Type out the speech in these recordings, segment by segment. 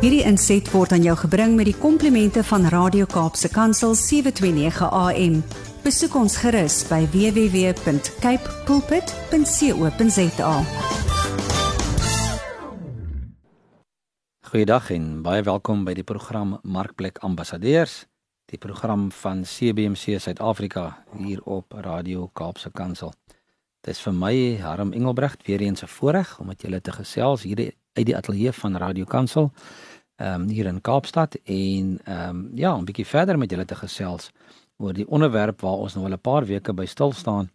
Hierdie inset word aan jou gebring met die komplimente van Radio Kaapse Kansel 729 AM. Besoek ons gerus by www.cape pulpit.co.za. Goeiedag en baie welkom by die program Markplek Ambassadeurs, die program van CBC Suid-Afrika hier op Radio Kaapse Kansel. Dit is vir my Harm Engelbrecht weer eens 'n voorreg om met julle te gesels hier uit die ateljee van Radio Kansel ehm um, hier in Kaapstad en ehm um, ja, 'n bietjie verder met julle te gesels oor die onderwerp waar ons nou al 'n paar weke by stil staan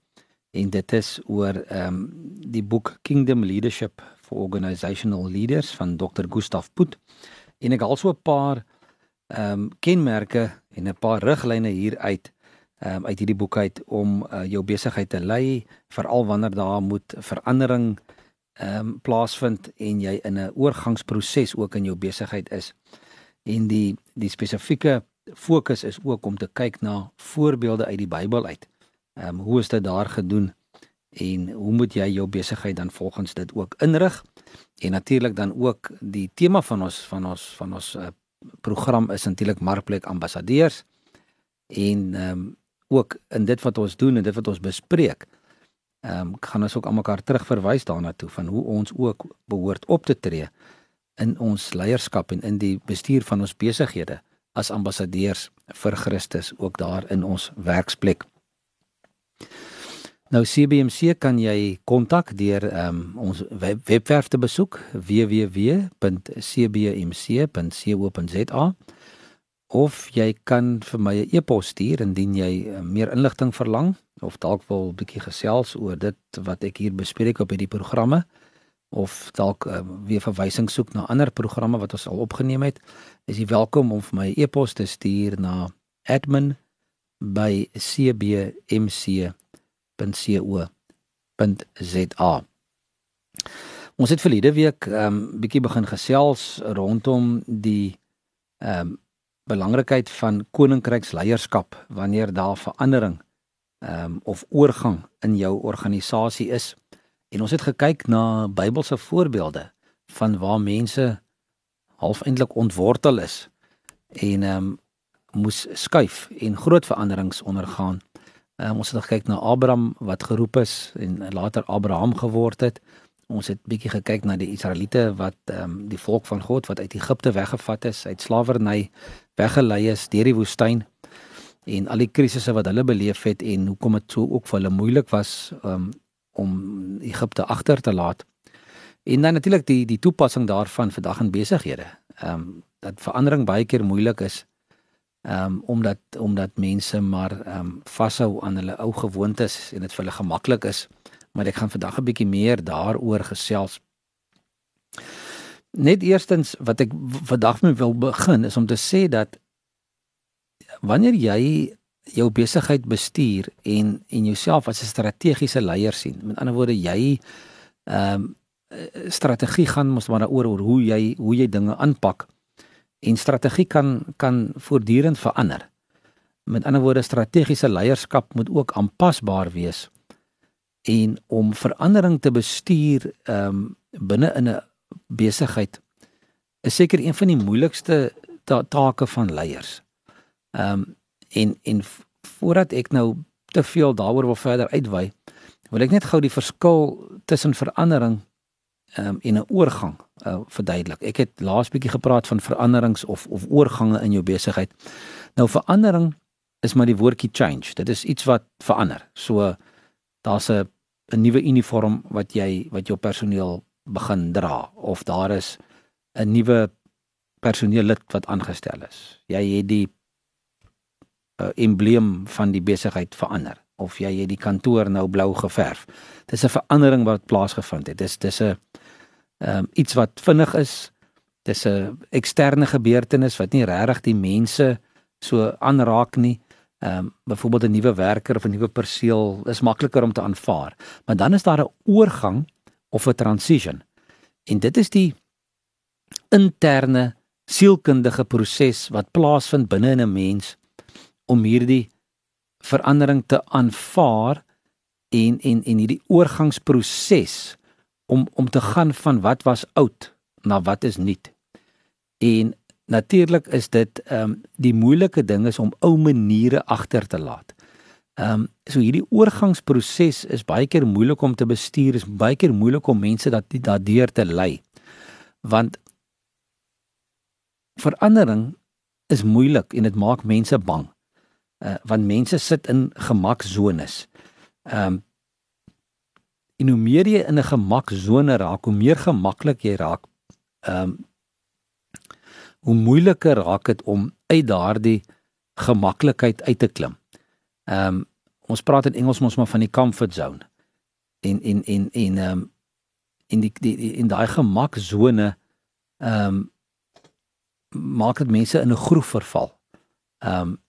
en dit is oor ehm um, die boek Kingdom Leadership for Organizational Leaders van Dr. Gustav Put en ek het so 'n paar ehm um, kenmerke en 'n paar riglyne hier uit um, uit hierdie boek uit om uh, jou besigheid te lei veral wanneer daar moet verandering ehm um, plaasvind en jy in 'n oorgangsproses ook in jou besigheid is. En die die spesifieke fokus is ook om te kyk na voorbeelde uit die Bybel uit. Ehm um, hoe is dit daar gedoen en hoe moet jy jou besigheid dan volgens dit ook inrig? En natuurlik dan ook die tema van ons van ons van ons uh, program is natuurlik markplek ambassadeurs en ehm um, ook in dit wat ons doen en dit wat ons bespreek. Ehm um, gaan ons ook almekaar terugverwys daarna toe van hoe ons ook behoort op te tree in ons leierskap en in die bestuur van ons besighede as ambassadeurs vir Christus ook daar in ons werksplek. Nou CBMC kan jy kontak deur ehm um, ons web, webwerf te besoek www.cbmc.co.za of jy kan vir my 'n e-pos stuur indien jy uh, meer inligting verlang of dalk wil 'n bietjie gesels oor dit wat ek hier bespreek op hierdie programme of dalk uh, weer verwysing soek na ander programme wat ons al opgeneem het is jy welkom om vir my 'n e-pos te stuur na admin@cbmc.co.za Ons het verlede week 'n um, bietjie begin gesels rondom die ehm um, belangrikheid van koninkryksleierskap wanneer daar verandering ehm um, of oorgang in jou organisasie is. En ons het gekyk na Bybelse voorbeelde van waar mense half eintlik ontwortel is en ehm um, moes skuif en groot veranderings ondergaan. Um, ons het gekyk na Abraham wat geroep is en later Abraham geword het. Ons het bietjie gekyk na die Israeliete wat ehm um, die volk van God wat uit Egipte weggevat is, uit slawerny weggelei is deur die woestyn en al die krisisse wat hulle beleef het en hoekom dit so ook vir hulle moeilik was um, om Egipte agter te laat. En dan natuurlik die die toepassing daarvan vir dag en besighede. Ehm um, dat verandering baie keer moeilik is ehm um, omdat omdat mense maar ehm um, vashou aan hulle ou gewoontes en dit vir hulle gemaklik is maar ek gaan vandag 'n bietjie meer daaroor gesels. Net eerstens wat ek vandag mee wil begin is om te sê dat wanneer jy jou besigheid bestuur en en jouself as 'n strategiese leier sien, met ander woorde jy ehm um, strategie gaan mos maar daaroor oor hoe jy hoe jy dinge aanpak en strategie kan kan voortdurend verander. Met ander woorde strategiese leierskap moet ook aanpasbaar wees en om verandering te bestuur ehm um, binne in 'n besigheid is seker een van die moeilikste ta take van leiers. Ehm um, en en voordat ek nou te veel daaroor wil verder uitwy, wil ek net gou die verskil tussen verandering ehm um, en 'n oorgang uh, verduidelik. Ek het laas bietjie gepraat van veranderings of of oorgange in jou besigheid. Nou verandering is maar die woordjie change. Dit is iets wat verander. So daar's 'n 'n nuwe uniform wat jy wat jou personeel begin dra of daar is 'n nuwe personeellid wat aangestel is. Jy het die uh, embleem van die besigheid verander of jy het die kantoor nou blou geverf. Dis 'n verandering wat plaasgevind het. Dis dis 'n um, iets wat vinnig is. Dis 'n eksterne gebeurtenis wat nie regtig die mense so aanraak nie. Ehm um, byvoorbeeld 'n nuwe werker of 'n nuwe perseel is makliker om te aanvaar. Maar dan is daar 'n oorgang of 'n transition. En dit is die interne sielkundige proses wat plaasvind binne in 'n mens om hierdie verandering te aanvaar en en en hierdie oorgangsproses om om te gaan van wat was oud na wat is nuut. En natuurlik is dit ehm um, die moeilike ding is om ou maniere agter te laat. Ehm um, so hierdie oorgangsproses is baie keer moeilik om te bestuur, is baie keer moeilik om mense dat daardeur te lei. Want verandering is moeilik en dit maak mense bang. Uh want mense sit in gemaksones. Ehm um, en hoe meer jy in 'n gemaksone raak, hoe meer gemaklik jy raak, ehm um, hoe moeiliker raak dit om uit daardie gemaklikheid uit te klim. Ehm um, ons praat in Engels mos maar van die comfort zone. En en en en ehm um, in die, die, die in daai gemaksone ehm um, maak dit mense in 'n groef verval. Ehm um,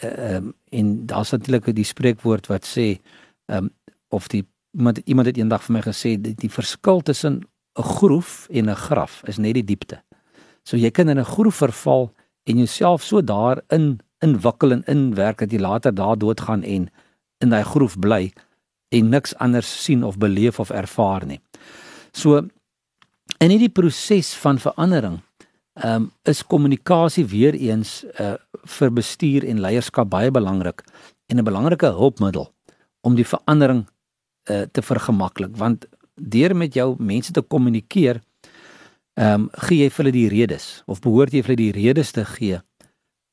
ehm um, en daar's natuurlik die spreekwoord wat sê ehm um, of die iemand iemand het eendag vir my gesê die, die verskil tussen 'n groef en 'n graf is net die diepte. So jy kan in 'n groef verval en jouself so daarin inwikkel en inwerk dat jy later daar doodgaan en in daai groef bly en niks anders sien of beleef of ervaar nie. So in hierdie proses van verandering ehm um, is kommunikasie weer eens uh vir bestuur en leierskap baie belangrik en 'n belangrike hulpmiddel om die verandering uh te vergemaklik want deur met jou mense te kommunikeer ehm um, gee jy vir hulle die redes of behoort jy vir hulle die redes te gee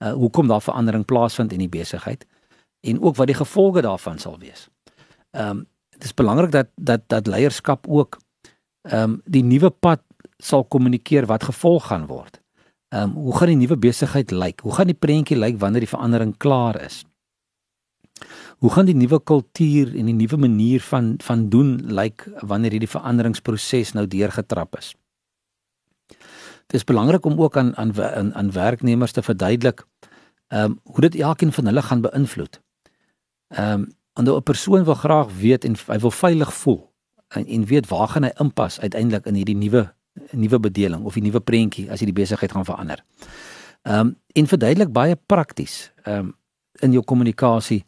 uh hoekom daar verandering plaasvind in die besigheid en ook wat die gevolge daarvan sal wees. Ehm um, dit is belangrik dat dat dat leierskap ook ehm um, die nuwe pad sal kommunikeer wat gevolg gaan word. Ehm um, hoe gaan die nuwe besigheid lyk? Hoe gaan die prentjie lyk wanneer die verandering klaar is? Hoe gaan die nuwe kultuur en die nuwe manier van van doen lyk wanneer hierdie veranderingsproses nou deurgetrap is? Dit is belangrik om ook aan aan aan, aan werknemers te verduidelik ehm um, hoe dit elkeen van hulle gaan beïnvloed. Ehm um, en 'n persoon wil graag weet en hy wil veilig voel en en weet waar gaan hy inpas uiteindelik in hierdie nuwe nuwe bedeling of die nuwe prentjie as jy die besigheid gaan verander. Ehm um, en verduidelik baie prakties ehm um, in jou kommunikasie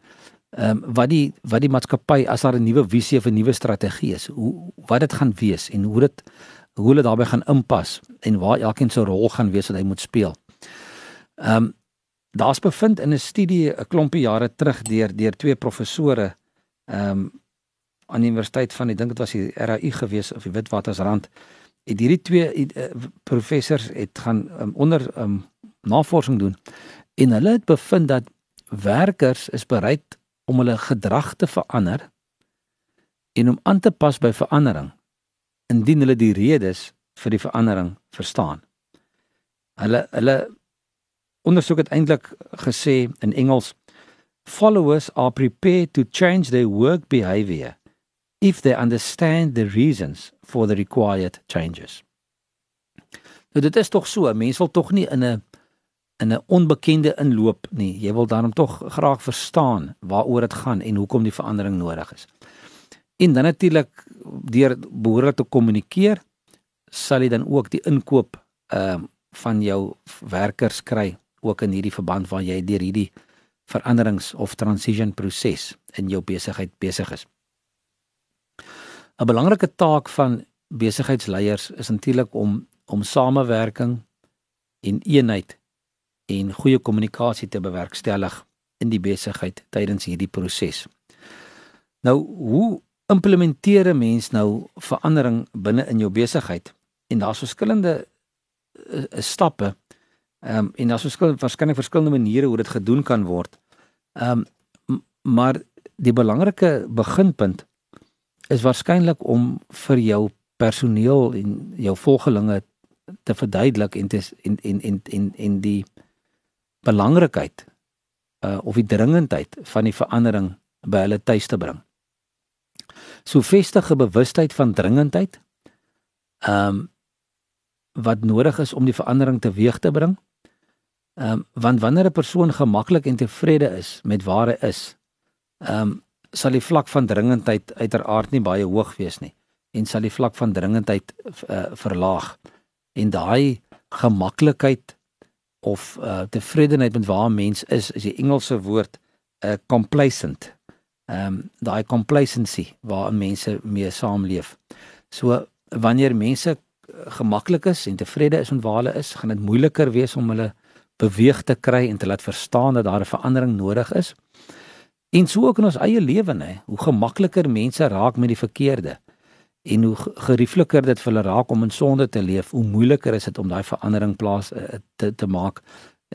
ehm um, wat die wat die maatskappy as daar 'n nuwe visie of 'n nuwe strategie is, hoe wat dit gaan wees en hoe dit hoe hulle daarbey gaan inpas en waar elkeen se rol gaan wees wat hy moet speel. Ehm um, daar's bevind in 'n studie 'n klompie jare terug deur deur twee professore ehm um, aan die universiteit van ek dink dit was die RAU gewees of die Witwatersrand het hierdie twee uh, professors het gaan um, onder um, navorsing doen en hulle het bevind dat werkers is bereid om hulle gedrag te verander en om aan te pas by verandering indien hulle die redes vir die verandering verstaan. Hulle hulle ondersoek het eintlik gesê in Engels followers are prepared to change their work behavior if they understand the reasons for the required changes. Nou dit is tog so, mense wil tog nie in 'n in 'n onbekende inloop nie. Jy wil daarom tog graag verstaan waaroor dit gaan en hoekom die verandering nodig is. En dan natuurlik deur behoorlik te kommunikeer sal jy dan ook die inkoop ehm uh, van jou werkers kry ook in hierdie verband waar jy deur hierdie veranderings of transition proses in jou besigheid besig is. 'n Belangrike taak van besigheidsleiers is natuurlik om om samewerking en eenheid en goeie kommunikasie te bewerkstellig in die besigheid tydens hierdie proses. Nou, hoe implementeer 'n mens nou verandering binne in jou besigheid? En daar's verskillende uh, stappe. Ehm um, en daar's verskillende waarskynlik verskillende maniere hoe dit gedoen kan word. Ehm um, maar die belangrike beginpunt is waarskynlik om vir jou personeel en jou volgelinge te verduidelik en te en en en en, en die belangrikheid uh of die dringendheid van die verandering by hulle tuis te bring. So vestige bewustheid van dringendheid. Ehm um, wat nodig is om die verandering teweeg te bring. Ehm um, want wanneer 'n persoon gemaklik en tevrede is met waar hy is, ehm um, sal die vlak van dringendheid uiteraard nie baie hoog wees nie en sal die vlak van dringendheid uh, verlaag. En daai gemaklikheid of uh, tevredenheid met waar 'n mens is, is die Engelse woord uh, complacent ehm um, daai complacency waar mense mee saamleef. So wanneer mense gemaklik is en tevrede is met waar hulle is, gaan dit moeiliker wees om hulle beweeg te kry en te laat verstaan dat daar 'n verandering nodig is. En so ook in ons eie lewe, nê, hoe gemakliker mense raak met die verkeerde en hoe geriefliker dit vir hulle raak om in sonde te leef, hoe moeiliker is dit om daai verandering plaas uh, te te maak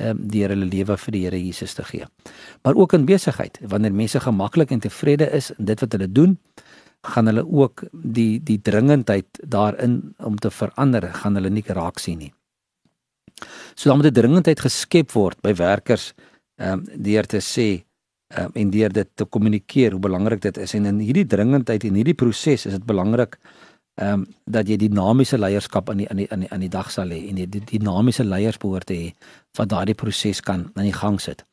um, deur hulle lewe vir die Here Jesus te gee. Maar ook in besigheid, wanneer mense gemaklik en tevrede is in dit wat hulle doen, gaan hulle ook die die dringendheid daarin om te verander, gaan hulle nie raak sien nie. So dan moet 'n dringendheid geskep word by werkers ehm um, deur te sê ehm um, en deur dit te kommunikeer hoe belangrik dit is en in hierdie dringendheid en hierdie proses is dit belangrik ehm um, dat jy dinamiese leierskap aan die aan die aan die aan die dag sal hê en jy die dinamiese leiers behoort te hê wat daardie proses kan aan die gang sit.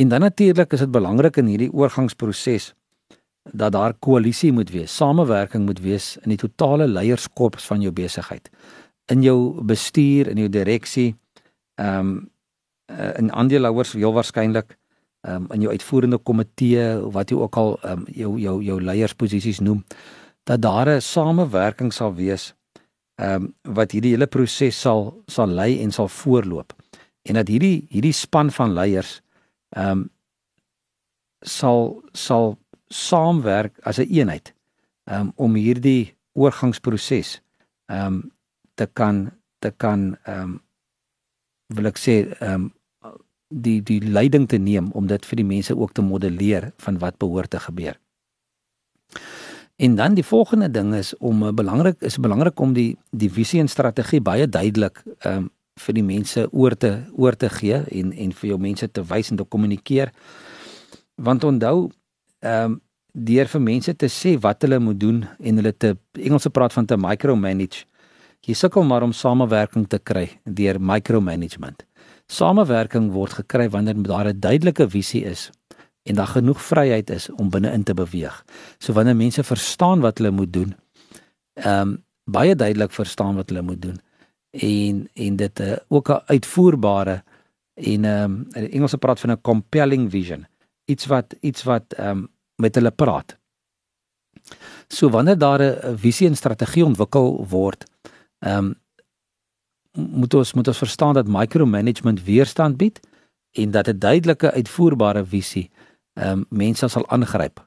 En dan natuurlik is dit belangrik in hierdie oorgangsproses dat daar koalisie moet wees, samewerking moet wees in die totale leierskap van jou besigheid. In jou bestuur, in jou direksie, ehm um, in aandeelhouers heel waarskynlik ehm um, in jou uitvoerende komitee wat jy ook al ehm um, jou jou jou leiersposisies noem dat daar 'n samewerking sal wees ehm um, wat hierdie hele proses sal sal lei en sal voorloop en dat hierdie hierdie span van leiers ehm um, sal sal saamwerk as 'n een eenheid um, om hierdie oorgangsproses ehm um, te kan te kan ehm um, wil ek sê ehm um, die die leiding te neem om dit vir die mense ook te modelleer van wat behoort te gebeur. En dan die volgende ding is om uh, belangrik is belangrik om die die visie en strategie baie duidelik ehm um, vir die mense oor te oor te gee en en vir jou mense te wys en te kommunikeer. Want onthou ehm um, deur vir mense te sê wat hulle moet doen en hulle te Engelse praat van te micromanage. Jy sukkel maar om samewerking te kry deur micromanagement. Samewerking word gekry wanneer daar 'n duidelike visie is en daar genoeg vryheid is om binne-in te beweeg. So wanneer mense verstaan wat hulle moet doen, ehm um, baie duidelik verstaan wat hulle moet doen en en dit uh, ook 'n uitvoerbare en ehm um, in Engelse praat van 'n compelling vision iets wat iets wat ehm um, met hulle praat. So wanneer daar 'n visie en strategie ontwikkel word, ehm um, moet ons moet ons verstaan dat micromanagement weerstand bied en dat 'n duidelike uitvoerbare visie ehm um, mense sal aangryp.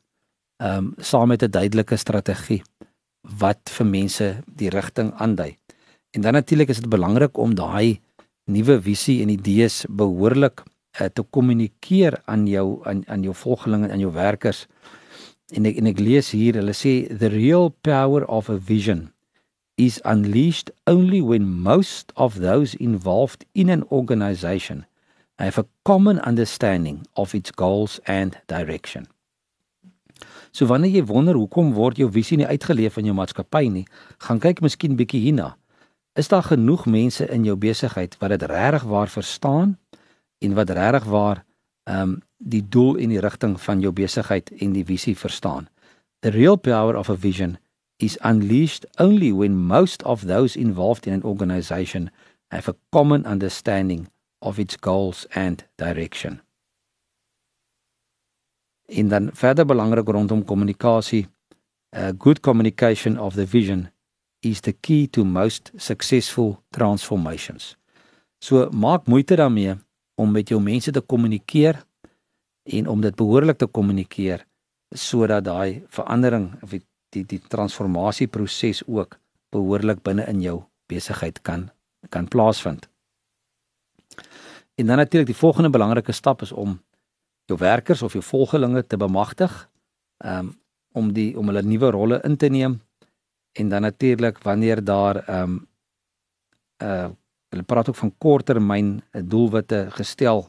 Ehm um, saam met 'n duidelike strategie wat vir mense die rigting aandui. En dan natuurlik is dit belangrik om daai nuwe visie en idees behoorlik uh, te kommunikeer aan jou aan aan jou volgelinge en aan jou werkers. En ek en ek lees hier, hulle sê the real power of a vision is unleashed only when most of those involved in an organization have a common understanding of its goals and direction. So wanneer jy wonder hoekom word jou visie nie uitgeleef in jou maatskappy nie, gaan kyk miskien bietjie hierna. Is daar genoeg mense in jou besigheid wat dit regtig waar verstaan en wat regtig waar ehm um, die doel en die rigting van jou besigheid en die visie verstaan. The real power of a vision is unleashed only when most of those involved in an organization have a common understanding of its goals and direction. En dan verder belangrik rondom kommunikasie, a good communication of the vision is the key to most successful transformations. So maak moeite daarmee om met jou mense te kommunikeer en om dit behoorlik te kommunikeer sodat daai verandering of die die, die transformasieproses ook behoorlik binne in jou besigheid kan kan plaasvind. En dan natuurlik die volgende belangrike stap is om jou werkers of jou volgelinge te bemagtig um, om die om hulle nuwe rolle in te neem en dan natuurlik wanneer daar ehm um, uh Hulle praat ook van korttermyn eh, doelwitte gestel.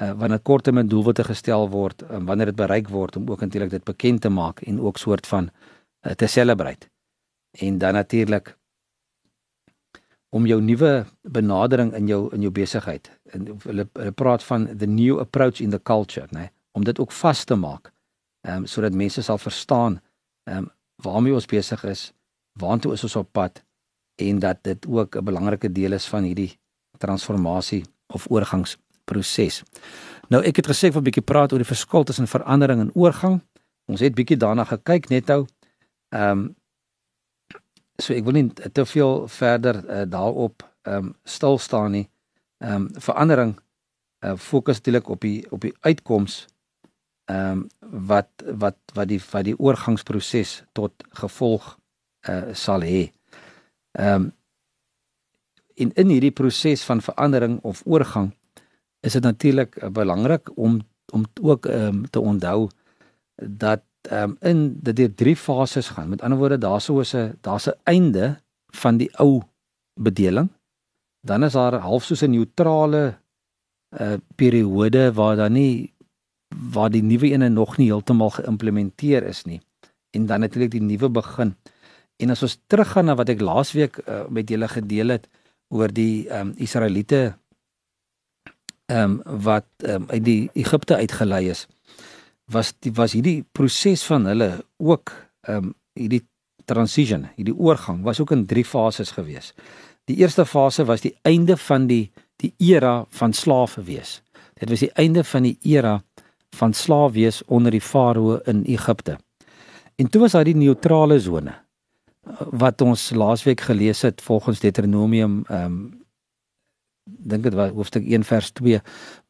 Uh, wanneer korttermyn doelwitte gestel word, um, wanneer dit bereik word om ook natuurlik dit bekend te maak en ook soort van uh, te celebrate. En dan natuurlik om jou nuwe benadering in jou in jou besigheid. En hulle hulle praat van the new approach in the culture, né? Om dit ook vas te maak. Ehm um, sodat mense sal verstaan ehm um, waarmee ons besig is, waartoe is ons op pad en dat dit ook 'n belangrike deel is van hierdie transformasie of oorgangsproses. Nou ek het gesê ek wil 'n bietjie praat oor die verskil tussen verandering en oorgang. Ons het bietjie daarna gekyk net nou. Ehm um, so ek wil nie te veel verder uh, daarop ehm um, stil staan nie. Ehm um, verandering uh, fokus natuurlik op die op die uitkoms ehm um, wat wat wat die wat die oorgangsproses tot gevolg uh, sal hê. Ehm um, in in hierdie proses van verandering of oorgang is dit natuurlik uh, belangrik om om ook ehm um, te onthou dat ehm um, in dit drie fases gaan. Met ander woorde, daar's so 'n daar's 'n einde van die ou bedeling. Dan is daar half soos 'n neutrale uh periode waar dan nie waar die nuwe ene nog nie heeltemal geïmplementeer is nie. En dan natuurlik die nuwe begin. En as ons teruggaan na wat ek laasweek uh, met julle gedeel het oor die ehm um, Israeliete ehm um, wat ehm um, uit die Egipte uitgelei is was die was hierdie proses van hulle ook ehm um, hierdie transition, hierdie oorgang was ook in drie fases gewees. Die eerste fase was die einde van die die era van slawe wees. Dit was die einde van die era van slaaf wees onder die farao in Egipte. En toe was daar die neutrale sone wat ons laasweek gelees het volgens Deuteronomium ehm um, dink dit was hoofstuk 1 vers 2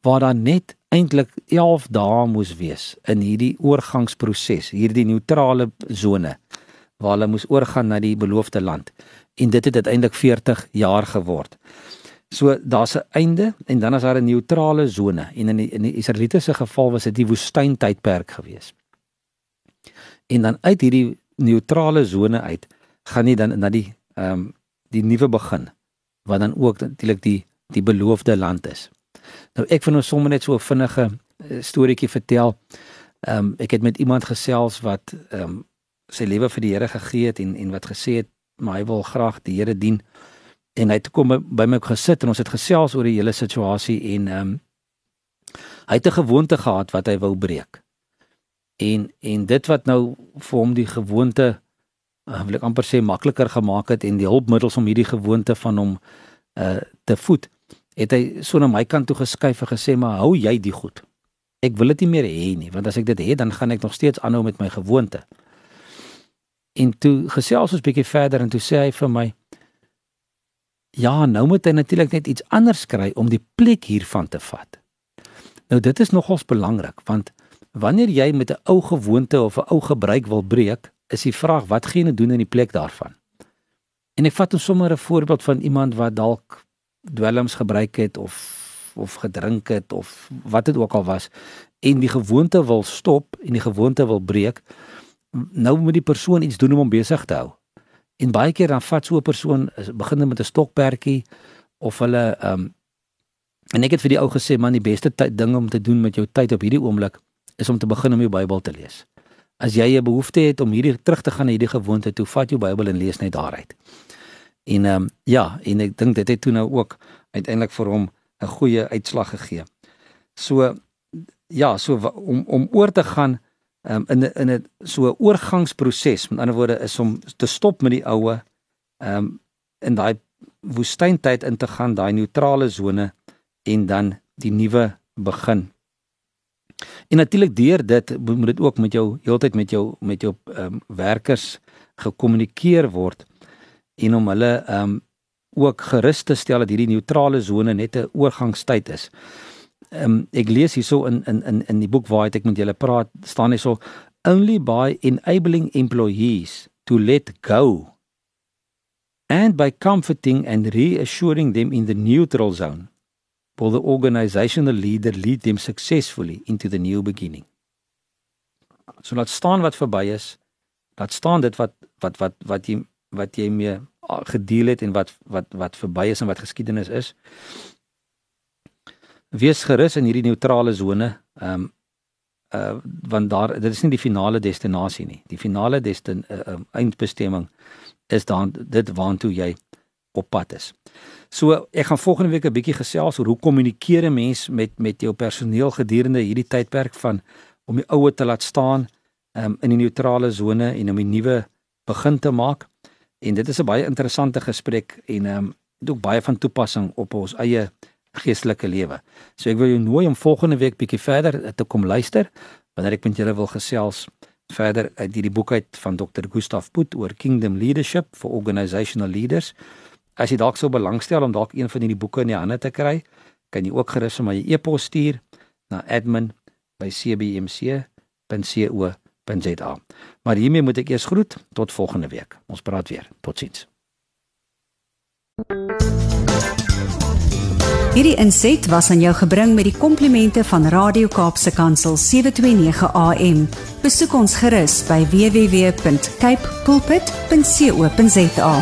waar daar net eintlik 11 dae moes wees in hierdie oorgangsproses, hierdie neutrale sone waar hulle moes oorgaan na die beloofde land. En dit het uiteindelik 40 jaar geword. So daar's 'n einde en dan is daar 'n neutrale sone en in die, in die Israeliete se geval was dit die woestyntydperk gewees. En dan uit hierdie neutrale sone uit gaan jy dan na die ehm um, die nuwe begin wat dan ook natuurlik die die beloofde land is. Nou ek wil nou sommer net so 'n vinnige uh, storieetjie vertel. Ehm um, ek het met iemand gesels wat ehm um, sy lewe vir die Here gegee het en en wat gesê het maar hy wil graag die Here dien. En hy het kom by my gesit en ons het gesels oor die hele situasie en ehm um, hy het 'n gewoonte gehad wat hy wou breek. En en dit wat nou vir hom die gewoonte uh, wil ek amper sê makliker gemaak het en die hulpmiddels om hierdie gewoonte van hom uh te voed het hy so na my kant toe geskuif en gesê maar hou jy die goed? Ek wil dit nie meer hê nie want as ek dit het dan gaan ek nog steeds aanhou met my gewoonte. En toe gesels ons bietjie verder en toe sê hy vir my ja nou moet hy natuurlik net iets anders kry om die plek hiervan te vat. Nou dit is nogals belangrik want wanneer jy met 'n ou gewoonte of 'n ou gebruik wil breek is die vraag wat gaan jy doen in die plek daarvan? En ek vat 'n sommer 'n voorbeeld van iemand wat dalk dwelms gebruik het of of gedrink het of wat dit ook al was en die gewoonte wil stop en die gewoonte wil breek. Nou moet die persoon iets doen om hom besig te hou. En baie keer dan vat so 'n persoon begin met 'n stokperdjie of hulle ehm um, en ek het vir die ou gesê man die beste ding om te doen met jou tyd op hierdie oomblik is om te begin om jou Bybel te lees. As jy 'n behoefte het om hierdie terug te gaan na hierdie gewoonte toe, vat jou Bybel en lees net daaruit. En ehm um, ja, en ek dink dit het toe nou ook uiteindelik vir hom 'n goeie uitslag gegee. So ja, so om om oor te gaan um, in 'n in 'n so oorgangsproses. Met ander woorde is om te stop met die oue ehm um, in daai woestyntyd in te gaan, daai neutrale sone en dan die nuwe begin. En natuurlik deur dit moet dit ook met jou heeltyd met jou met jou ehm um, werkers gekommunikeer word en om hulle ehm um, ook gerus te stel dat hierdie neutrale sone net 'n oorgangstyd is. Ehm um, ek lees hierso in in in in die boek waar ek met julle praat staan hierso only by enabling employees to let go and by comforting and reassuring them in the neutral zone will the organizational leader lead them successfully into the new beginning. So laat staan wat verby is. Laat staan dit wat wat wat wat jy wat jy mee gedeel het en wat wat wat verby is en wat geskiedenis is. Wees gerus in hierdie neutrale sone. Ehm um, uh want daar dit is nie die finale destinasie nie. Die finale destin uh, um, eindbestemming is dan dit waartoe jy op pad is. So ek gaan volgende week 'n bietjie gesels oor hoe kommunikeer 'n mens met met jou personeel gedurende hierdie tydperk van om die oue te laat staan um, in die neutrale sone en om 'n nuwe begin te maak. En dit is 'n baie interessante gesprek en ehm um, ook baie van toepassing op ons eie geestelike lewe. So ek wil jou nooi om volgende week bietjie verder te kom luister wanneer ek met julle wil gesels verder uit hierdie boek uit van Dr. Gustav Poot oor Kingdom Leadership for Organizational Leaders. As jy dalk sou belangstel om dalk een van hierdie boeke in die hande te kry, kan jy ook gerus vir my 'n e e-pos stuur na admin@cbmc.co.za. Maar hiermee moet ek eers groet tot volgende week. Ons praat weer. Totsiens. Hierdie inset was aan jou gebring met die komplimente van Radio Kaapse Kansel 729 AM. Besoek ons gerus by www.cape pulpit.co.za.